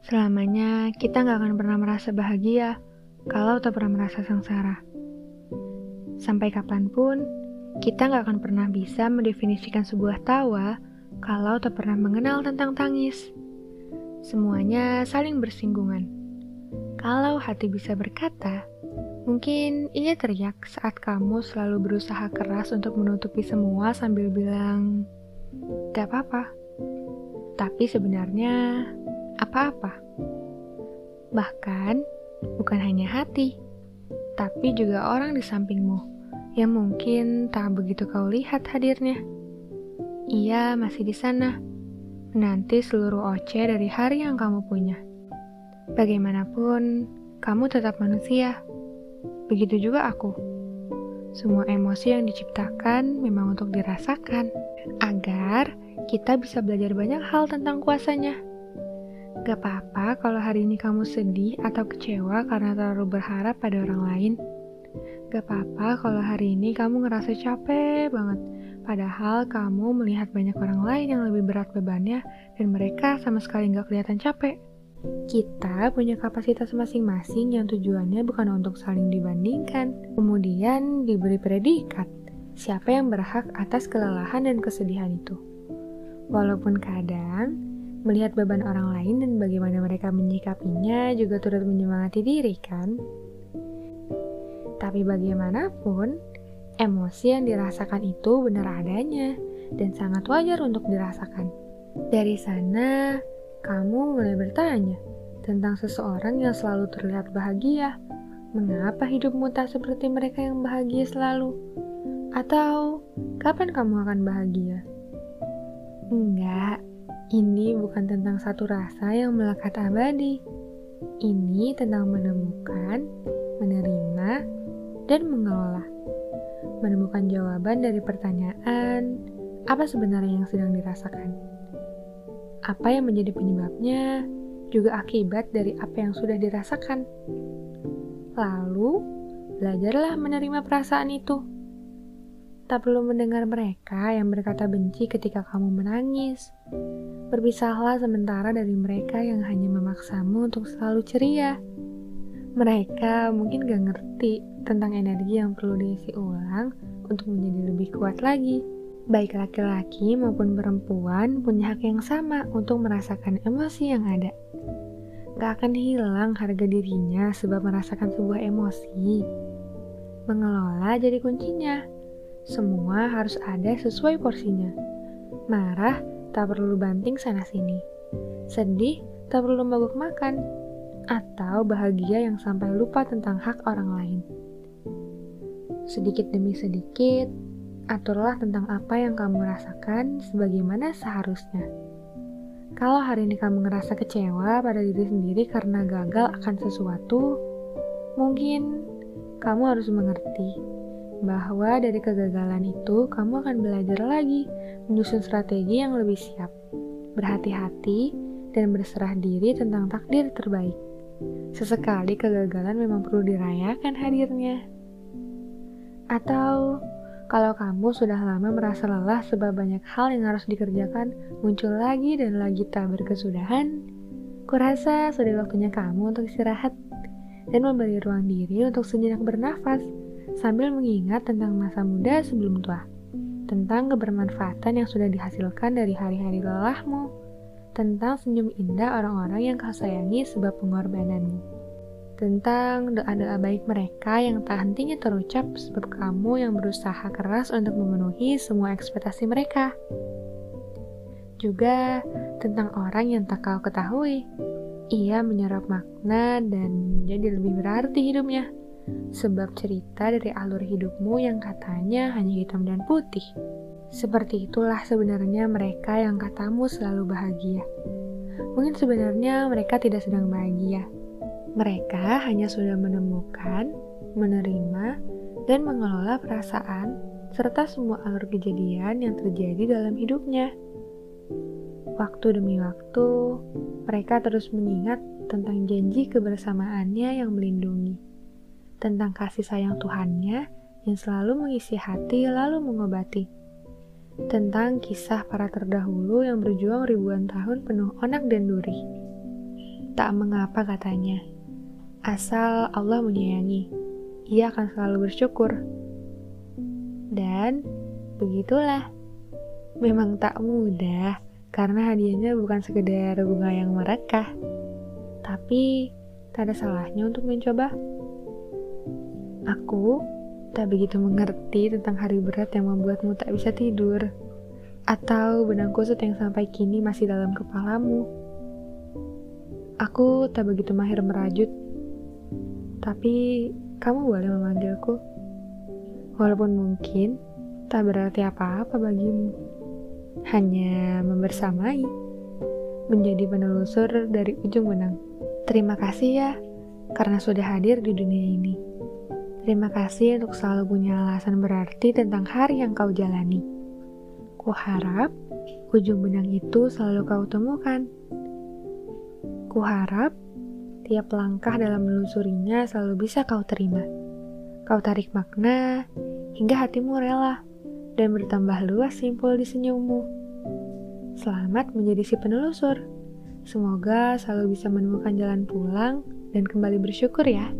Selamanya kita nggak akan pernah merasa bahagia kalau tak pernah merasa sengsara. Sampai kapan pun, kita nggak akan pernah bisa mendefinisikan sebuah tawa kalau tak pernah mengenal tentang tangis. Semuanya saling bersinggungan. Kalau hati bisa berkata, mungkin ia teriak saat kamu selalu berusaha keras untuk menutupi semua sambil bilang, "Gak apa-apa." Tapi sebenarnya apa-apa. Bahkan, bukan hanya hati, tapi juga orang di sampingmu yang mungkin tak begitu kau lihat hadirnya. Ia masih di sana, menanti seluruh oce dari hari yang kamu punya. Bagaimanapun, kamu tetap manusia. Begitu juga aku. Semua emosi yang diciptakan memang untuk dirasakan, agar kita bisa belajar banyak hal tentang kuasanya. Gak apa-apa kalau hari ini kamu sedih atau kecewa karena terlalu berharap pada orang lain. Gak apa-apa kalau hari ini kamu ngerasa capek banget, padahal kamu melihat banyak orang lain yang lebih berat bebannya dan mereka sama sekali gak kelihatan capek. Kita punya kapasitas masing-masing yang tujuannya bukan untuk saling dibandingkan, kemudian diberi predikat siapa yang berhak atas kelelahan dan kesedihan itu. Walaupun kadang Melihat beban orang lain dan bagaimana mereka menyikapinya juga turut menyemangati diri, kan? Tapi bagaimanapun, emosi yang dirasakan itu benar adanya dan sangat wajar untuk dirasakan. Dari sana, kamu mulai bertanya tentang seseorang yang selalu terlihat bahagia. Mengapa hidupmu tak seperti mereka yang bahagia selalu? Atau kapan kamu akan bahagia? Enggak, ini bukan tentang satu rasa yang melekat abadi. Ini tentang menemukan, menerima, dan mengelola. Menemukan jawaban dari pertanyaan, apa sebenarnya yang sedang dirasakan? Apa yang menjadi penyebabnya, juga akibat dari apa yang sudah dirasakan. Lalu, belajarlah menerima perasaan itu. Tak perlu mendengar mereka yang berkata benci ketika kamu menangis Berpisahlah sementara dari mereka yang hanya memaksamu untuk selalu ceria. Mereka mungkin gak ngerti tentang energi yang perlu diisi ulang untuk menjadi lebih kuat lagi. Baik laki-laki maupun perempuan punya hak yang sama untuk merasakan emosi yang ada. Gak akan hilang harga dirinya sebab merasakan sebuah emosi. Mengelola jadi kuncinya. Semua harus ada sesuai porsinya. Marah tak perlu banting sana-sini. Sedih, tak perlu mogok makan. Atau bahagia yang sampai lupa tentang hak orang lain. Sedikit demi sedikit, aturlah tentang apa yang kamu rasakan sebagaimana seharusnya. Kalau hari ini kamu ngerasa kecewa pada diri sendiri karena gagal akan sesuatu, mungkin kamu harus mengerti bahwa dari kegagalan itu kamu akan belajar lagi menyusun strategi yang lebih siap, berhati-hati, dan berserah diri tentang takdir terbaik. Sesekali kegagalan memang perlu dirayakan hadirnya. Atau kalau kamu sudah lama merasa lelah sebab banyak hal yang harus dikerjakan muncul lagi dan lagi tak berkesudahan, kurasa sudah waktunya kamu untuk istirahat dan memberi ruang diri untuk sejenak bernafas sambil mengingat tentang masa muda sebelum tua, tentang kebermanfaatan yang sudah dihasilkan dari hari-hari lelahmu, tentang senyum indah orang-orang yang kau sayangi sebab pengorbananmu, tentang doa-doa baik mereka yang tak hentinya terucap sebab kamu yang berusaha keras untuk memenuhi semua ekspektasi mereka. Juga tentang orang yang tak kau ketahui, ia menyerap makna dan jadi lebih berarti hidupnya sebab cerita dari alur hidupmu yang katanya hanya hitam dan putih. Seperti itulah sebenarnya mereka yang katamu selalu bahagia. Mungkin sebenarnya mereka tidak sedang bahagia. Mereka hanya sudah menemukan, menerima, dan mengelola perasaan serta semua alur kejadian yang terjadi dalam hidupnya. Waktu demi waktu, mereka terus mengingat tentang janji kebersamaannya yang melindungi tentang kasih sayang Tuhannya yang selalu mengisi hati lalu mengobati. Tentang kisah para terdahulu yang berjuang ribuan tahun penuh onak dan duri. Tak mengapa katanya. Asal Allah menyayangi, ia akan selalu bersyukur. Dan begitulah. Memang tak mudah karena hadiahnya bukan sekedar bunga yang merekah. Tapi tak ada salahnya untuk mencoba. Aku tak begitu mengerti tentang hari berat yang membuatmu tak bisa tidur atau benang kusut yang sampai kini masih dalam kepalamu. Aku tak begitu mahir merajut, tapi kamu boleh memanggilku. Walaupun mungkin tak berarti apa-apa bagimu. Hanya membersamai, menjadi penelusur dari ujung benang. Terima kasih ya, karena sudah hadir di dunia ini. Terima kasih untuk selalu punya alasan berarti tentang hari yang kau jalani. Kuharap ujung benang itu selalu kau temukan. Kuharap tiap langkah dalam menelusurinya selalu bisa kau terima. Kau tarik makna hingga hatimu rela dan bertambah luas simpul di senyummu. Selamat menjadi si penelusur. Semoga selalu bisa menemukan jalan pulang dan kembali bersyukur ya.